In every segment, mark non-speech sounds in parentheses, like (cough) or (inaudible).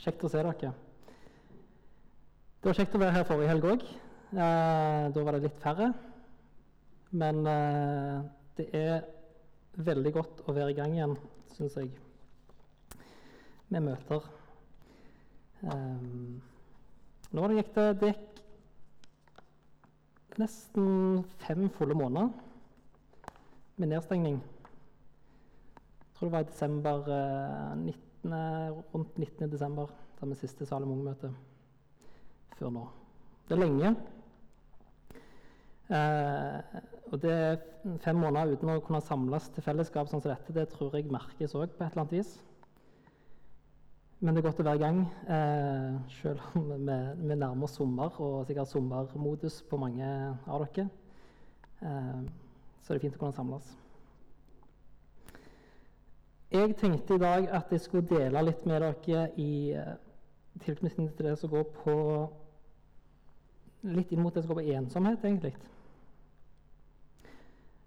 Kjekt å se dere. Det var kjekt å være her forrige helg òg. Eh, da var det litt færre. Men eh, det er veldig godt å være i gang igjen, syns jeg, med møter. Eh, nå gikk det, det nesten fem fulle måneder med nedstengning. Jeg tror det var i desember eh, 19, rundt 19. desember da vi siste Salem Ung-møte før nå. Det er lenge. Eh, og det er fem måneder uten å kunne samles til fellesskap sånn som dette, det tror jeg merkes òg på et eller annet vis. Men det er godt å være i gang, eh, selv om vi, nærmer oss sommer, og sikkert sommermodus på mange av dere. Eh, så det er fint å kunne samles. Jeg tenkte i dag at jeg skulle dele litt med dere i eh, tilknytning til det som går på Litt inn mot det som går på ensomhet, egentlig.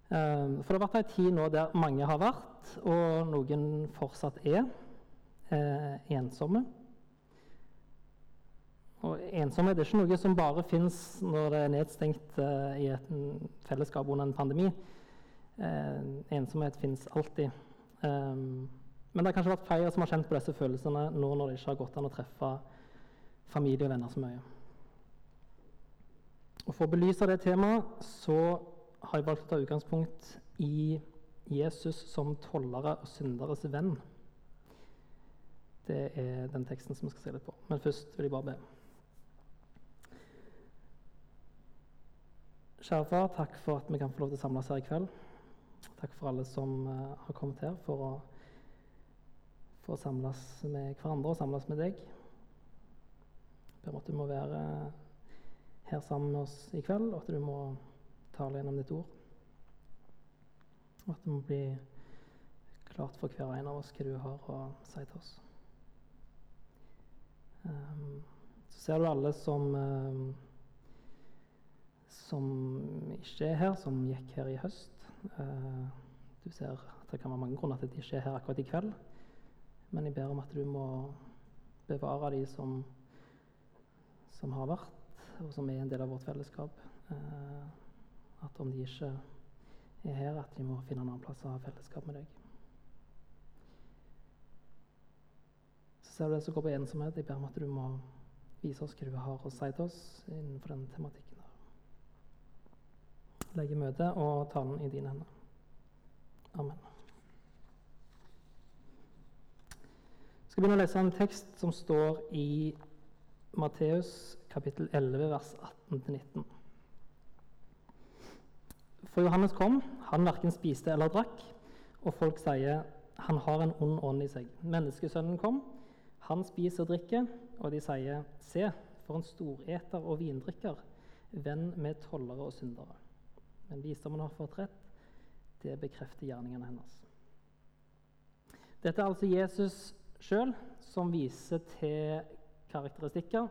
Um, for det har vært ei tid nå der mange har vært, og noen fortsatt er, eh, ensomme. Og ensomhet er ikke noe som bare fins når det er nedstengt eh, i et fellesskap under en pandemi. Eh, ensomhet fins alltid. Um, men det har kanskje vært flere som har kjent på disse følelsene nå når det ikke har gått an å treffe familie og venner så mye. Og For å belyse det temaet så har jeg valgt å ta utgangspunkt i Jesus som tollere og synderes venn. Det er den teksten som vi skal se litt på. Men først vil jeg bare be. Kjære far, takk for at vi kan få lov til å samles her i kveld. Takk for alle som uh, har kommet her for å, for å samles med hverandre og samles med deg. Jeg ber om at du må være her sammen med oss i kveld, og at du må tale gjennom ditt ord. Og at det må bli klart for hver en av oss hva du har å si til oss. Um, så ser du alle som um, som ikke er her, som gikk her i høst. Uh, du ser at det kan være mange grunner til at de ikke er her akkurat i kveld. Men jeg ber om at du må bevare de som, som har vært, og som er en del av vårt fellesskap. Uh, at om de ikke er her, at de må finne en annen plass å ha fellesskap med deg. Så ser du det som går på ensomhet. Jeg ber om at du må vise oss hva du har å si til oss innenfor den tematikken. Der. Legge møtet og talen i dine hender. Amen. Jeg skal begynne å lese en tekst som står i Matteus kapittel 11, vers 18-19. For Johannes kom, han verken spiste eller drakk, og folk sier han har en ond ånd i seg. Menneskesønnen kom, han spiser og drikker, og de sier se, for en storeter og vindrikker, venn med tollere og syndere. Men visdommen har fått rett, det bekrefter gjerningene hennes. Dette er altså Jesus sjøl som viser til karakteristikker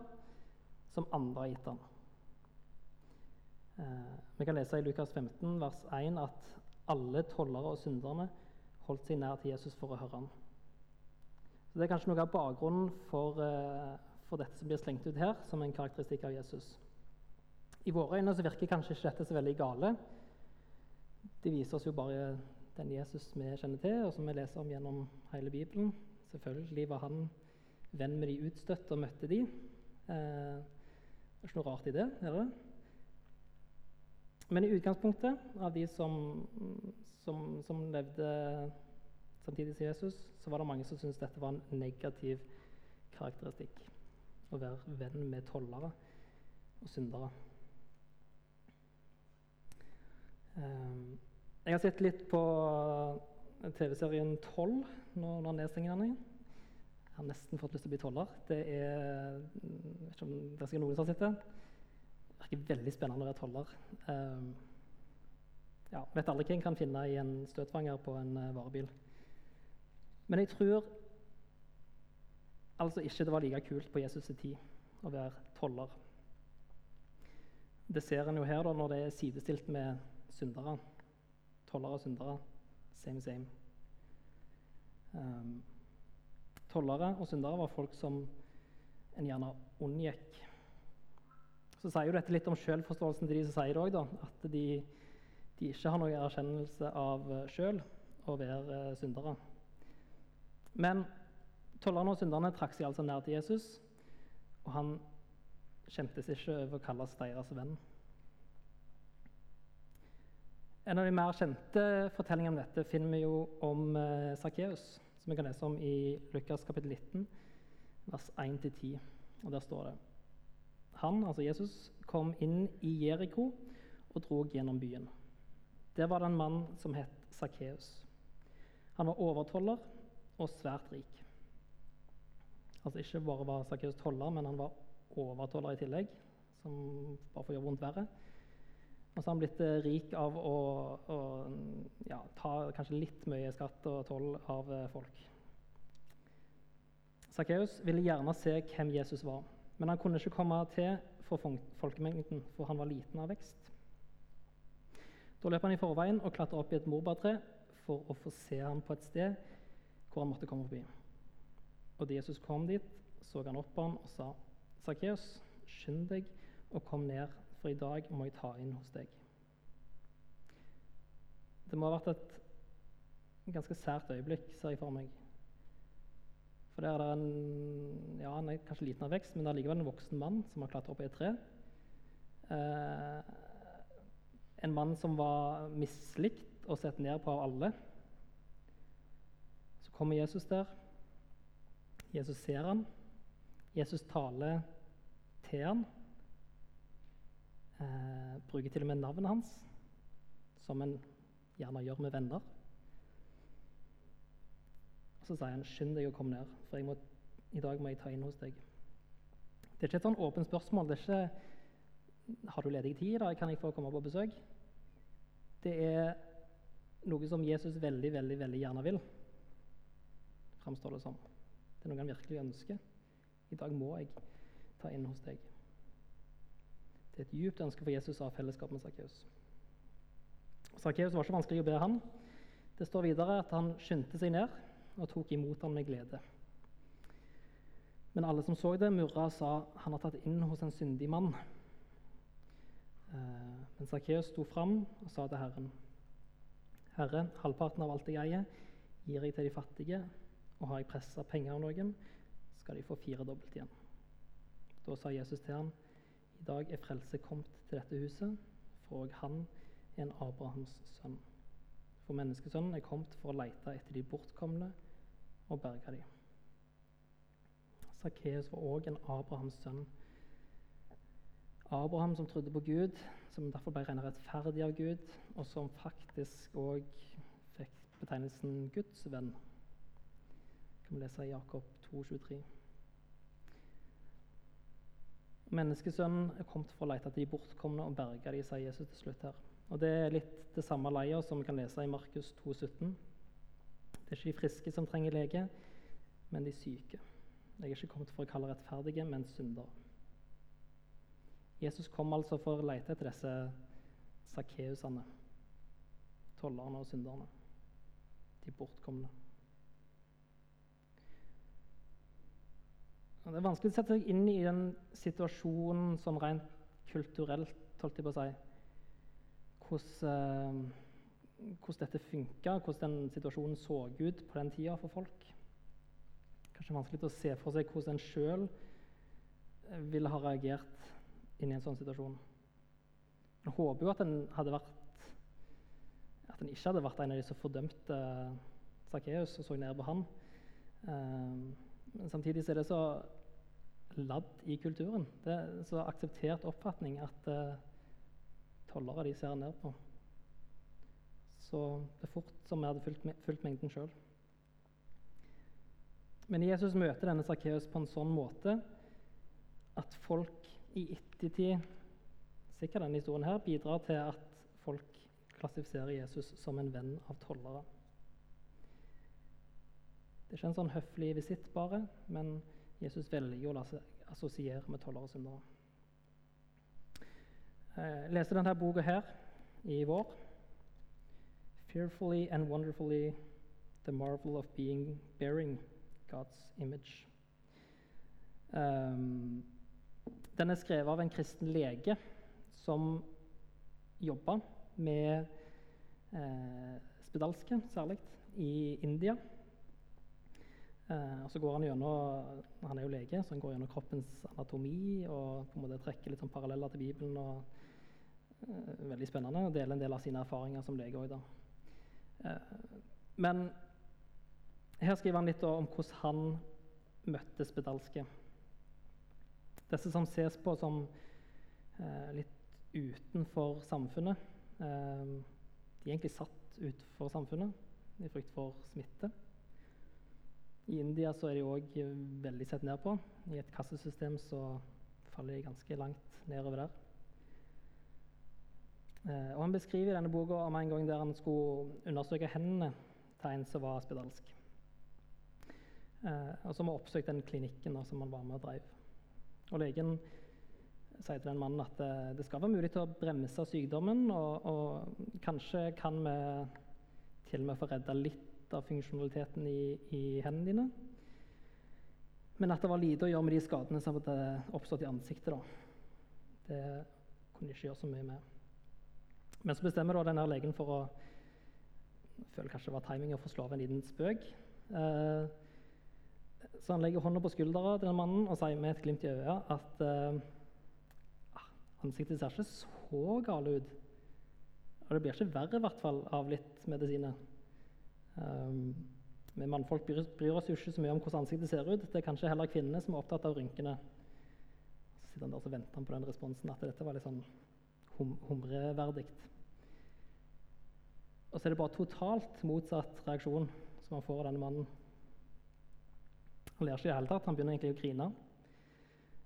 som andre har gitt ham. Eh, vi kan lese i Lukas 15, vers 1, at alle tollere og synderne holdt seg nær til Jesus for å høre ham. Så Det er kanskje noe av bakgrunnen for, eh, for, dette som blir slengt ut her, som en karakteristikk av Jesus. I våre øyne så virker kanskje ikke dette så veldig gale. Det viser oss jo bare den Jesus vi kjenner til, og som vi leser om gjennom hele Bibelen. Selvfølgelig var han venn med de utstøtte og møtte de. Eh, det er ikke noe rart i det, er det? Men i utgangspunktet, av de som, som, som levde samtidig som Jesus, så var det mange som syntes dette var en negativ karakteristikk. Å være venn med tollere og syndere. Um, jeg har sett litt på TV-serien 12 nå under nedstengingene Jeg har nesten fått lyst til å bli toller. Det er, vet ikke om det er sikkert noen som har sett det virker veldig spennende å være toller. Um, ja, vet aldri hva en kan finne i en støtfanger på en uh, varebil. Men jeg tror altså ikke det var like kult på Jesus' tid å være toller. Det ser en jo her da, når det er sidestilt med syndere. Tollere og syndere. Same, same. Um, tollere og syndere var folk som en gjerne unngikk. Så sier jo dette litt om selvforståelsen til de som sier det òg, at de, de, ikke har noen erkjennelse av sjøl å være syndere. Men tollerne og synderne trakk seg altså nær til Jesus, og han skjemtes ikke over å kalles deres venn. En av de mer kjente fortellingene om dette finner vi jo om eh, Sakkeus, som vi kan lese om i Lukas kapittel 19, vers 1-10. Og Der står det Han, altså Jesus, kom inn i Jeriko og drog gjennom byen. Der var det en mann som het Sakkeus. Han var overtoller og svært rik. Altså Ikke bare var Sakkeus toller, men han var overtoller i tillegg, som bare får gjøre vondt verre. Og så har han blitt eh, rik av å, å ja, ta kanskje litt mye skatt og toll av eh, folk. Sakkeus ville gjerne se hvem Jesus var, men han kunne ikke komme til for folkemengden, for han var liten av vekst. Da løp han i forveien og klatra opp i et morbærtre for å få se ham på et sted hvor han måtte komme forbi. Og da Jesus kom dit, så han opp på ham og sa, 'Sakkeus, skynd deg og kom ned, for i dag må jeg ta inn hos deg.' Det må ha vært et ganske sært øyeblikk, ser jeg for meg. For der er det en ja, han er kanskje liten av vekst, men likevel en voksen mann som har klatra opp i et tre. Eh, en mann som var mislikt og sett ned på av alle. Så kommer Jesus der. Jesus ser han. Jesus taler til han. Eh, bruker til og med navnet hans, som en gjerne gjør med venner. Og så sier han, 'Skynd deg å komme ned, for må, i dag må jeg ta inn hos deg.' Det er ikke et sånn åpent spørsmål. Det er ikke 'Har du ledig tid i dag? Kan jeg få komme på besøk?' Det er noe som Jesus veldig, veldig, veldig gjerne vil, framstår det som. Det er noe han virkelig ønsker. I dag må jeg ta inn hos deg. Det er et djupt ønske for Jesus å ha fellesskap med Sakkeus. Sakkeus var ikke vanskelig å be han. Det står videre at han skyndte seg ned og tok imot ham med glede. Men alle som så det, murra og sa han har tatt inn hos en syndig mann. Eh, men Sakkeus sto fram og sa til Herren.: Herre, halvparten av alt jeg eier, gir jeg til de fattige, og har jeg pressa penger av noen, skal de få firedobbelt igjen. Da sa Jesus til ham, i dag er frelse kommet til dette huset, for òg han er en Abrahams sønn. For menneskesønnen er kommet for å lete etter de bortkomne og berge dem. Sakkeus var òg en Abrahams sønn. Abraham som trodde på Gud, som derfor ble regnet rettferdig av Gud, og som faktisk òg fikk betegnelsen Guds venn. kan vi lese i Jakob 2,23. Menneskesønnen er kommet for å lete etter de bortkomne og berge de, sier Jesus til slutt her. Og Det er litt det samme leia som vi kan lese i Markus 2,17. Det er ikke de friske som trenger lege, men de syke. Jeg er ikke kommet for å kalle rettferdige, men syndere. Jesus kom altså for å lete etter disse sakkeusene, tollerne og synderne, de bortkomne. Det er vanskelig å sette seg inn i den situasjonen sånn rent kulturelt, holdt jeg på å si hvordan, eh, hvordan dette funka, hvordan den situasjonen så ut på den tida for folk. Kanskje vanskelig å se for seg hvordan en sjøl eh, ville ha reagert inn i en sånn situasjon. En håper jo at en hadde vært at en ikke hadde vært en av de som fordømte Sakkeus og så ned på han. Eh, men samtidig er det så ladd i kulturen. Det er så akseptert oppfatning at tollere de ser ned på. Så det er fort som vi hadde fulgt, fulgt mengden sjøl. Men Jesus møter denne Sakkeus på en sånn måte at folk i ettertid sikkert denne historien her, bidrar til at folk klassifiserer Jesus som en venn av tollere. Det er ikke en sånn høflig visitt bare, men Jesus velger å la seg assosiere med tollere og syndere. Jeg eh, leste denne boka her i vår. 'Fearfully and wonderfully the marvel of being bearing God's image'. Um, den er skrevet av en kristen lege som jobba med eh, spedalske, særlig, i India. Eh, og så går Han gjennom, han er jo lege, så han går gjennom kroppens anatomi og på en måte trekker litt sånn paralleller til Bibelen. og eh, Veldig spennende. Og deler en del av sine erfaringer som lege òg, da. Eh, men her skriver han litt om hvordan han møtte spedalske. Disse som ses på som litt utenfor samfunnet. De er egentlig satt utenfor samfunnet i frykt for smitte. I India så er de òg veldig sett ned på. I et kassesystem så faller de ganske langt nedover der. Eh, og Han beskriver i denne boka om en gang der han skulle undersøke hendene til en som var spedalsk. Eh, og som har oppsøkt den klinikken da, som han var med og drev. Og legen sier til den mannen at det, eh, det skal være mulig til å bremse sykdommen, og, og, kanskje kan vi til og med få redda litt av funksjonaliteten i, i, hendene dine. Men at det var lite å gjøre med de skadene som hadde oppstått i ansiktet. Da. Det kunne de ikke gjøre så mye med. Men så bestemmer da denne legen for å jeg føler kanskje det var timing å få slå av en liten spøk. Eh, så han legger hånda på skuldra til den mannen og sier med et glimt i øyet at eh, ansiktet ser ikke så gale ut. Og det blir ikke verre i hvert fall av litt medisiner. Um, men mannfolk bryr, bryr oss jo ikke så mye om hvordan ansiktet ser ut. Det er kanskje heller kvinnene som er opptatt av rynkene. Så sitter han der og venter han på den responsen at dette var litt sånn hum humreverdig. Og så er det bare totalt motsatt reaksjon som han får av denne mannen. Han ler ikke i det hele tatt. Han begynner egentlig å grine.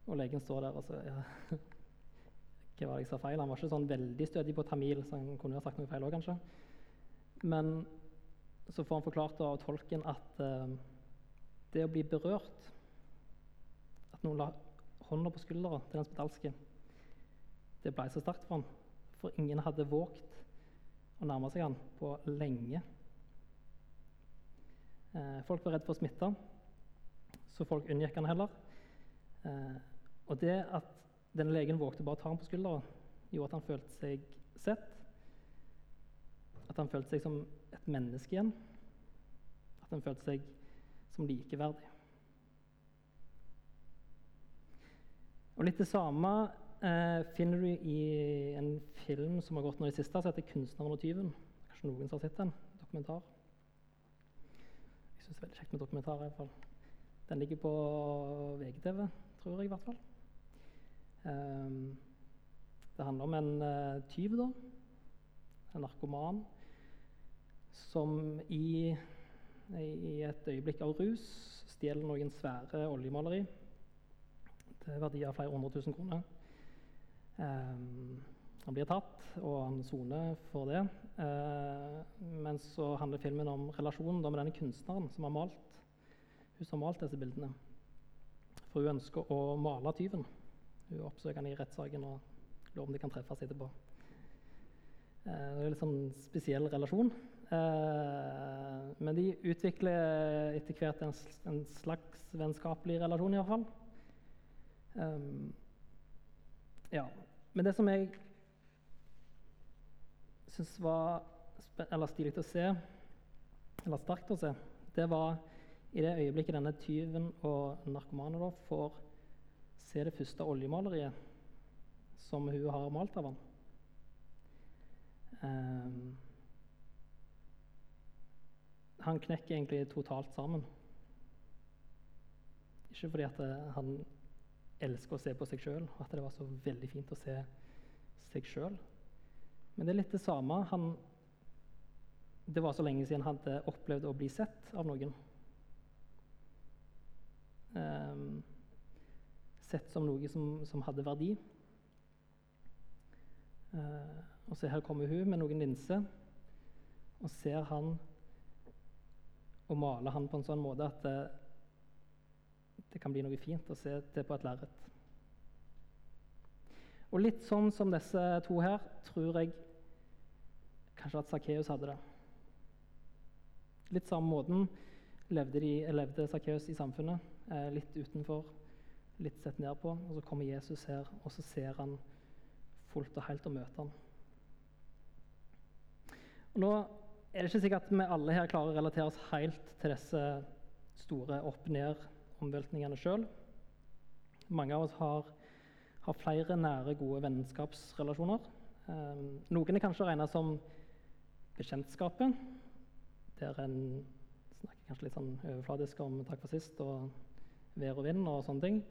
Og legen står der og så ja. (laughs) Hva var det jeg sa feil? Han var ikke sånn veldig stødig på tamil, så han kunne ha sagt noe feil òg, kanskje. Men så får han forklart av tolken at eh, det å bli berørt At noen la hånda på skuldra til den spedalske, det ble så sterkt for han. For ingen hadde våget å nærme seg han på lenge. Eh, folk var redd for å smitte så folk unngikk han heller. Eh, og det at denne legen vågte bare å ta ham på skuldra, gjorde at han følte seg sett. At han følte seg som et menneske igjen. At han følte seg som likeverdig. Og Litt det samme eh, finner du i en film som har gått nå i siste, som heter 'Kunstneren og tyven'. Kanskje noen har sett den? Dokumentar. Jeg syns det er veldig kjekt med dokumentar. i hvert fall. Den ligger på VGTV, tror jeg i hvert fall. Um, det handler om en uh, tyv, da. En narkoman som i, i, et øyeblikk av rus stjeler noen svære oljemaleri til verdi av flere hundre tusen kroner. Um, han blir tatt, og han soner for det. Uh, men så handler filmen om relasjonen med denne kunstneren som har malt hun som har malt disse bildene. For hun ønsker å male tyven. Hun oppsøker han i rettssaken og lurer om de kan treffes etterpå. Uh, det er en litt sånn spesiell relasjon. Eh, men de utvikler etter hvert en, en slags vennskapelig relasjon, iallfall. Um, ja. Men det som jeg syns var eller stilig å se, eller sterkt å se, det var i det øyeblikket denne tyven og narkomane får se det første oljemaleriet som hun har malt av ham um, Han knekker egentlig totalt sammen. Ikke fordi at eh, han elsker å se på seg sjøl, at det var så veldig fint å se seg sjøl. Men det er litt det samme. Han, det var så lenge siden han hadde opplevd å bli sett av noen um, sett som noe som, som hadde verdi. Uh, og så her kommer hun med noen linser og ser han og male han på en sånn måte at det, det kan bli noe fint å se det på et lerret. Og litt sånn som disse to her tror jeg kanskje at Sakkeus hadde det. Litt samme måten levde, de, levde Sakkeus i samfunnet. Eh, litt utenfor, litt sett ned på. Og så kommer Jesus her, og så ser han fullt og helt og møter han. Og nå er det ikke sikkert at vi alle her klarer å relatere oss helt til disse store opp-ned-omveltningene sjøl. Mange av oss har, har, flere nære, gode vennskapsrelasjoner. Eh, noen er kanskje regna som bekjentskapet, der en snakker kanskje litt sånn overfladisk om takk for sist og vær og vind og sånne ting.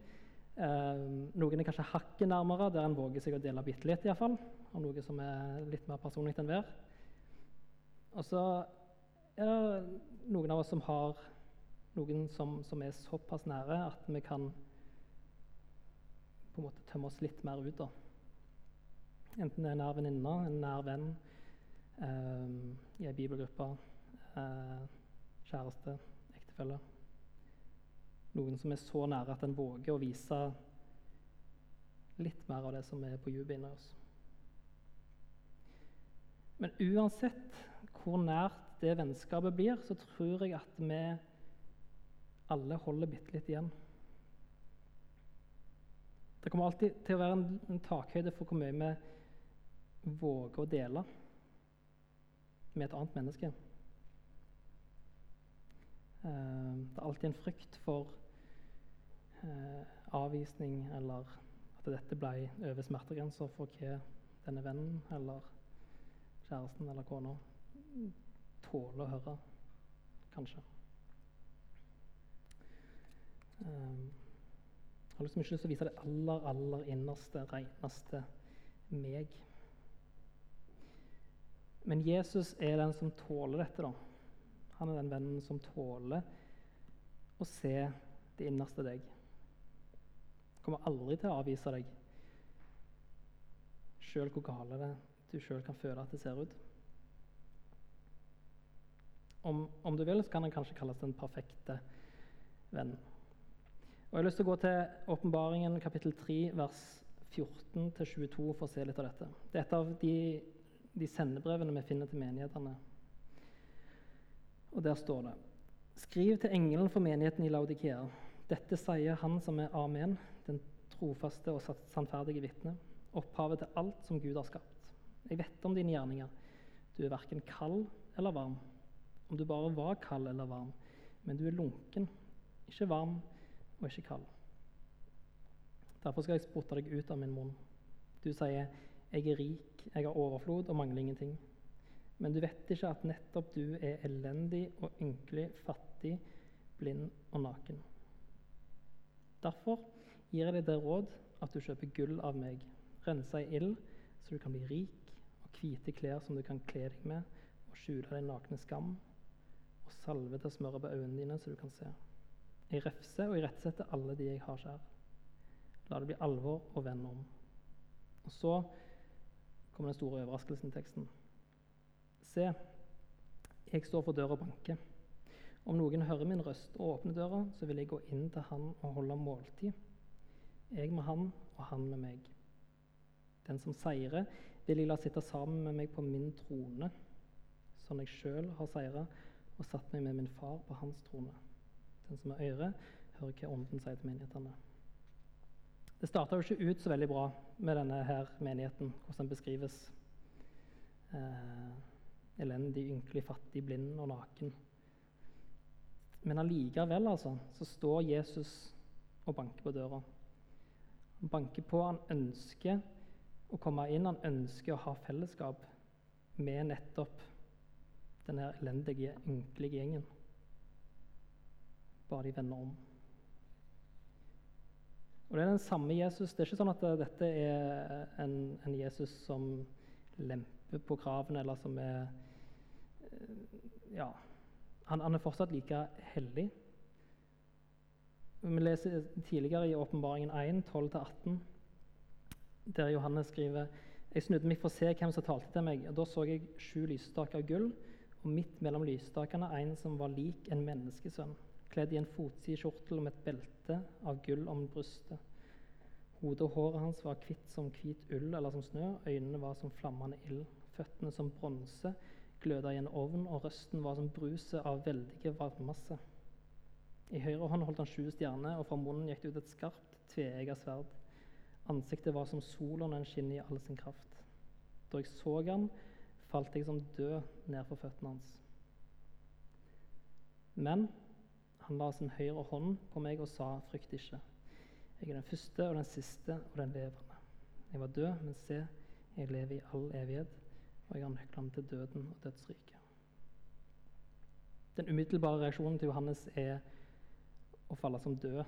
Eh, noen er kanskje hakket nærmere, der en våger seg å dele bitte litt, iallfall. Om noe som er litt mer personlig enn hver. Og så er det noen av oss som har noen som, som, er såpass nære at vi kan på en måte tømme oss litt mer ut. da. Enten det er en nær venninne, en nær venn, eh, i ei bibelgruppe, eh, kjæreste, ektefelle. Noen som er så nære at en våger å vise litt mer av det som er på dypet inni oss. Men uansett hvor nært det vennskapet blir, så tror jeg at vi alle holder bitte litt igjen. Det kommer alltid til å være en, takhøyde for hvor mye vi våger å dele med et annet menneske. Uh, det er alltid en frykt for uh, avvisning eller at dette ble over smertegrensa for hva denne vennen eller kjæresten eller kona tåler å høre, kanskje. Um, jeg har liksom ikke lyst til å vise det aller, aller innerste, reneste meg. Men Jesus er den som tåler dette. da. Han er den vennen som tåler å se det innerste deg. Kommer aldri til å avvise deg, sjøl hvor gale det du sjøl kan føle at det ser ut. Om, om, du vil, så kan den kanskje kalles den perfekte venn. Og Jeg har lyst til å gå til åpenbaringen kapittel 3, vers 14-22 for å se litt av dette. Det er et av de, de sendebrevene vi finner til menighetene. Og Der står det Skriv til engelen for menigheten i Laudikea. Dette sier han som er Amen, den trofaste og sannferdige vitne, opphavet til alt som Gud har skapt. Jeg vet om dine gjerninger. Du er verken kald eller varm om du bare var kald eller varm, men du er lunken, ikke varm og ikke kald. Derfor skal jeg spotte deg ut av min munn. Du sier, 'Jeg er rik, jeg har overflod og mangler ingenting.' Men du vet ikke at nettopp du er elendig og ynkelig, fattig, blind og naken. Derfor gir jeg deg det råd at du kjøper gull av meg, rensa i ild, så du kan bli rik, og hvite klær som du kan kle deg med, og skjule din nakne skam, salve til å smøre på øynene dine, så du kan se. Jeg refser og irettsetter alle de jeg har kjær. La det bli alvor og vend om. Og så kommer den store overraskelsen i teksten. Se, jeg står for døra og banker. Om noen hører min røst og åpner døra, så vil jeg gå inn til han og holde måltid. Jeg med han og han med meg. Den som seirer, vil jeg la sitte sammen med meg på min trone, sånn jeg sjøl har seira og satt meg med min far på hans trone. Den som har øre, hører hva Ånden sier til menighetene. Det starta jo ikke ut så veldig bra med denne her menigheten, hvordan den beskrives. Eh, elendig, ynkelig, fattig, blind og naken. Men allikevel altså, så står Jesus og banker på døra. Han banker på, han ønsker å komme inn, han ønsker å ha fellesskap med nettopp denne elendige, ynkelige gjengen. Bare de vender om. Og Det er den samme Jesus. Det er ikke sånn at dette er en, en Jesus som lemper på kravene, eller som er Ja. Han, han er fortsatt like hellig. Vi leser tidligere i Åpenbaringen 1, 12-18, der Johannes skriver Jeg snudde meg for å se hvem som talte til meg, og da så jeg sju lysstaker av gull og midt mellom lysstakene en som var lik en menneskesønn, kledd i en fotsidekjortel med et belte av gull om brystet. Hodet og håret hans var hvitt som hvit ull eller som snø, øynene var som flammende ild, føttene som bronse, gløda i en ovn, og røsten var som bruset av veldige varmmasse. I høyre hånd holdt han sju stjerner, og fra munnen gikk det ut et skarpt, tveegget sverd. Ansiktet var som sola når den skinner i all sin kraft. Da jeg så han, falt jeg som død ned for føttene hans. Men han la sin høyre hånd på meg og sa, frykt ikke. Jeg er den første og den siste og den levende. Jeg var død, men se, jeg lever i all evighet, og jeg har nøklene til døden og dødsriket. Den umiddelbare reaksjonen til Johannes er å falle som død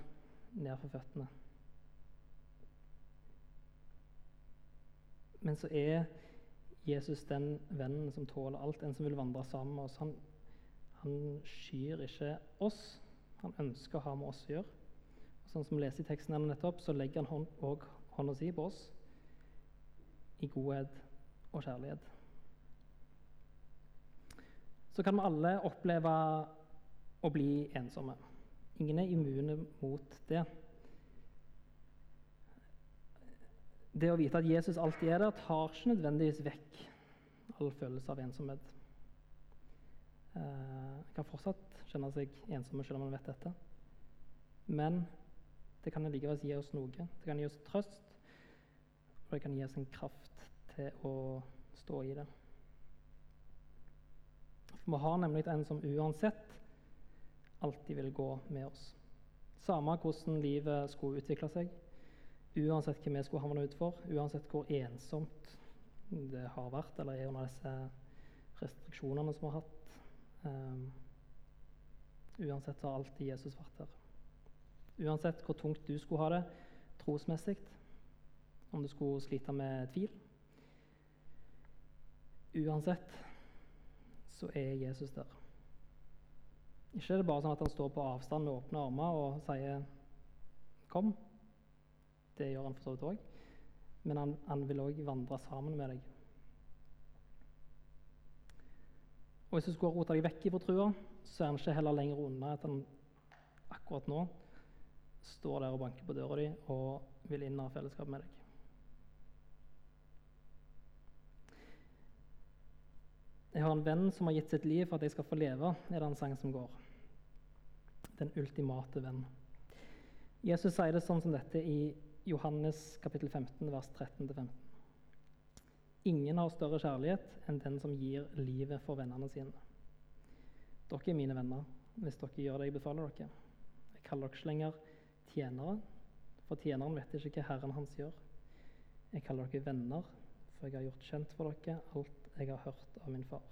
ned for føttene. Men så er Jesus den vennen som tåler alt, en som vil vandre sammen med oss. Han, han skyr ikke oss, han ønsker å ha med oss å gjøre. Og sånn som vi leser i teksten her nettopp, så legger han hånd, og hånda si på oss i godhet og kjærlighet. Så kan vi alle oppleve å bli ensomme. Ingen er immune mot det. Det å vite at Jesus alltid er der, tar ikke nødvendigvis vekk all følelse av ensomhet. En eh, kan fortsatt kjenne seg ensomme selv om man vet dette. Men det kan likevel gi oss noe. Det kan gi oss trøst, og det kan gi oss en kraft til å stå i det. For vi har nemlig en som uansett alltid vil gå med oss. Samme hvordan livet skulle utvikle seg, uansett hva vi skulle havne utfor, uansett hvor ensomt det har vært eller er under disse restriksjonene som vi har hatt. Um, uansett har alltid Jesus vært der. Uansett hvor tungt du skulle ha det trosmessig, om du skulle slite med tvil Uansett så er Jesus der. Ikke er det bare sånn at han står på avstand med åpne armer og sier 'kom'. Det gjør han for så vidt òg. Men han, han vil òg vandre sammen med deg. Og Hvis du skulle rote deg vekk fra trua, så er han ikke heller lenger unna at han akkurat nå står der og banker på døra di og vil inn av fellesskap med deg. Jeg har en venn som har gitt sitt liv for at jeg skal få leve, er det en sang som går. Den ultimate venn. Jesus sier det sånn som dette i Johannes kapittel 15, vers 13-15. Ingen har større kjærlighet enn den som gir livet for vennene sine. Dere er mine venner hvis dere gjør det jeg befaler dere. Jeg kaller dere ikke lenger tjenere, for tjeneren vet ikke hva Herren hans gjør. Jeg kaller dere venner, for jeg har gjort kjent for dere alt jeg har hørt av min far.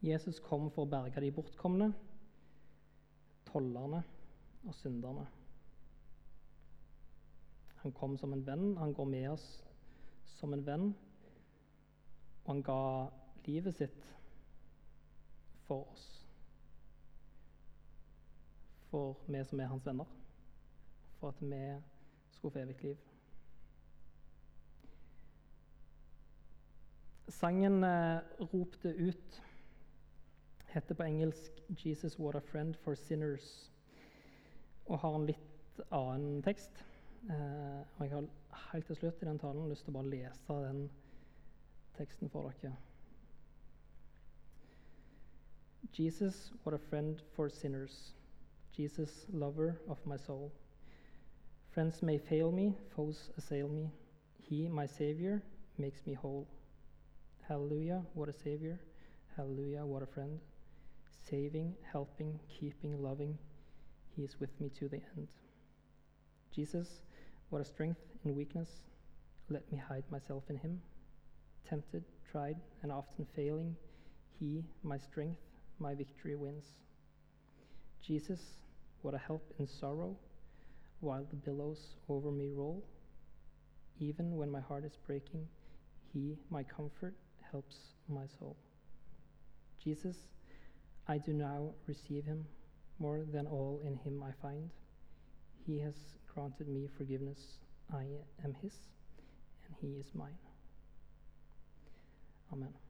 Jesus kom for å berge de bortkomne, tollerne og synderne. Han kom som en venn, han går med oss som en venn, og han ga livet sitt for oss. For vi som er hans venner. For at vi skulle få evig liv. Sangen eh, ropte ut heter på engelsk 'Jesus what a friend for sinners' og har en litt annen tekst. Eh, og Jeg har helt til slutt i den talen lyst til å bare lese den teksten for dere. Jesus, what a friend for sinners. Jesus, lover of my soul. Friends may fail me, foes assail me. He, my Savior, makes me whole. Hallelujah, what a Savior. Hallelujah, what a friend. Saving, helping, keeping, loving. He is with me to the end. Jesus, what a strength in weakness. Let me hide myself in Him. Tempted, tried, and often failing, He, my strength, my victory wins. Jesus, what a help in sorrow, while the billows over me roll. Even when my heart is breaking, He, my comfort, helps my soul. Jesus, I do now receive him. More than all in him I find. He has granted me forgiveness. I am his, and he is mine. Amen.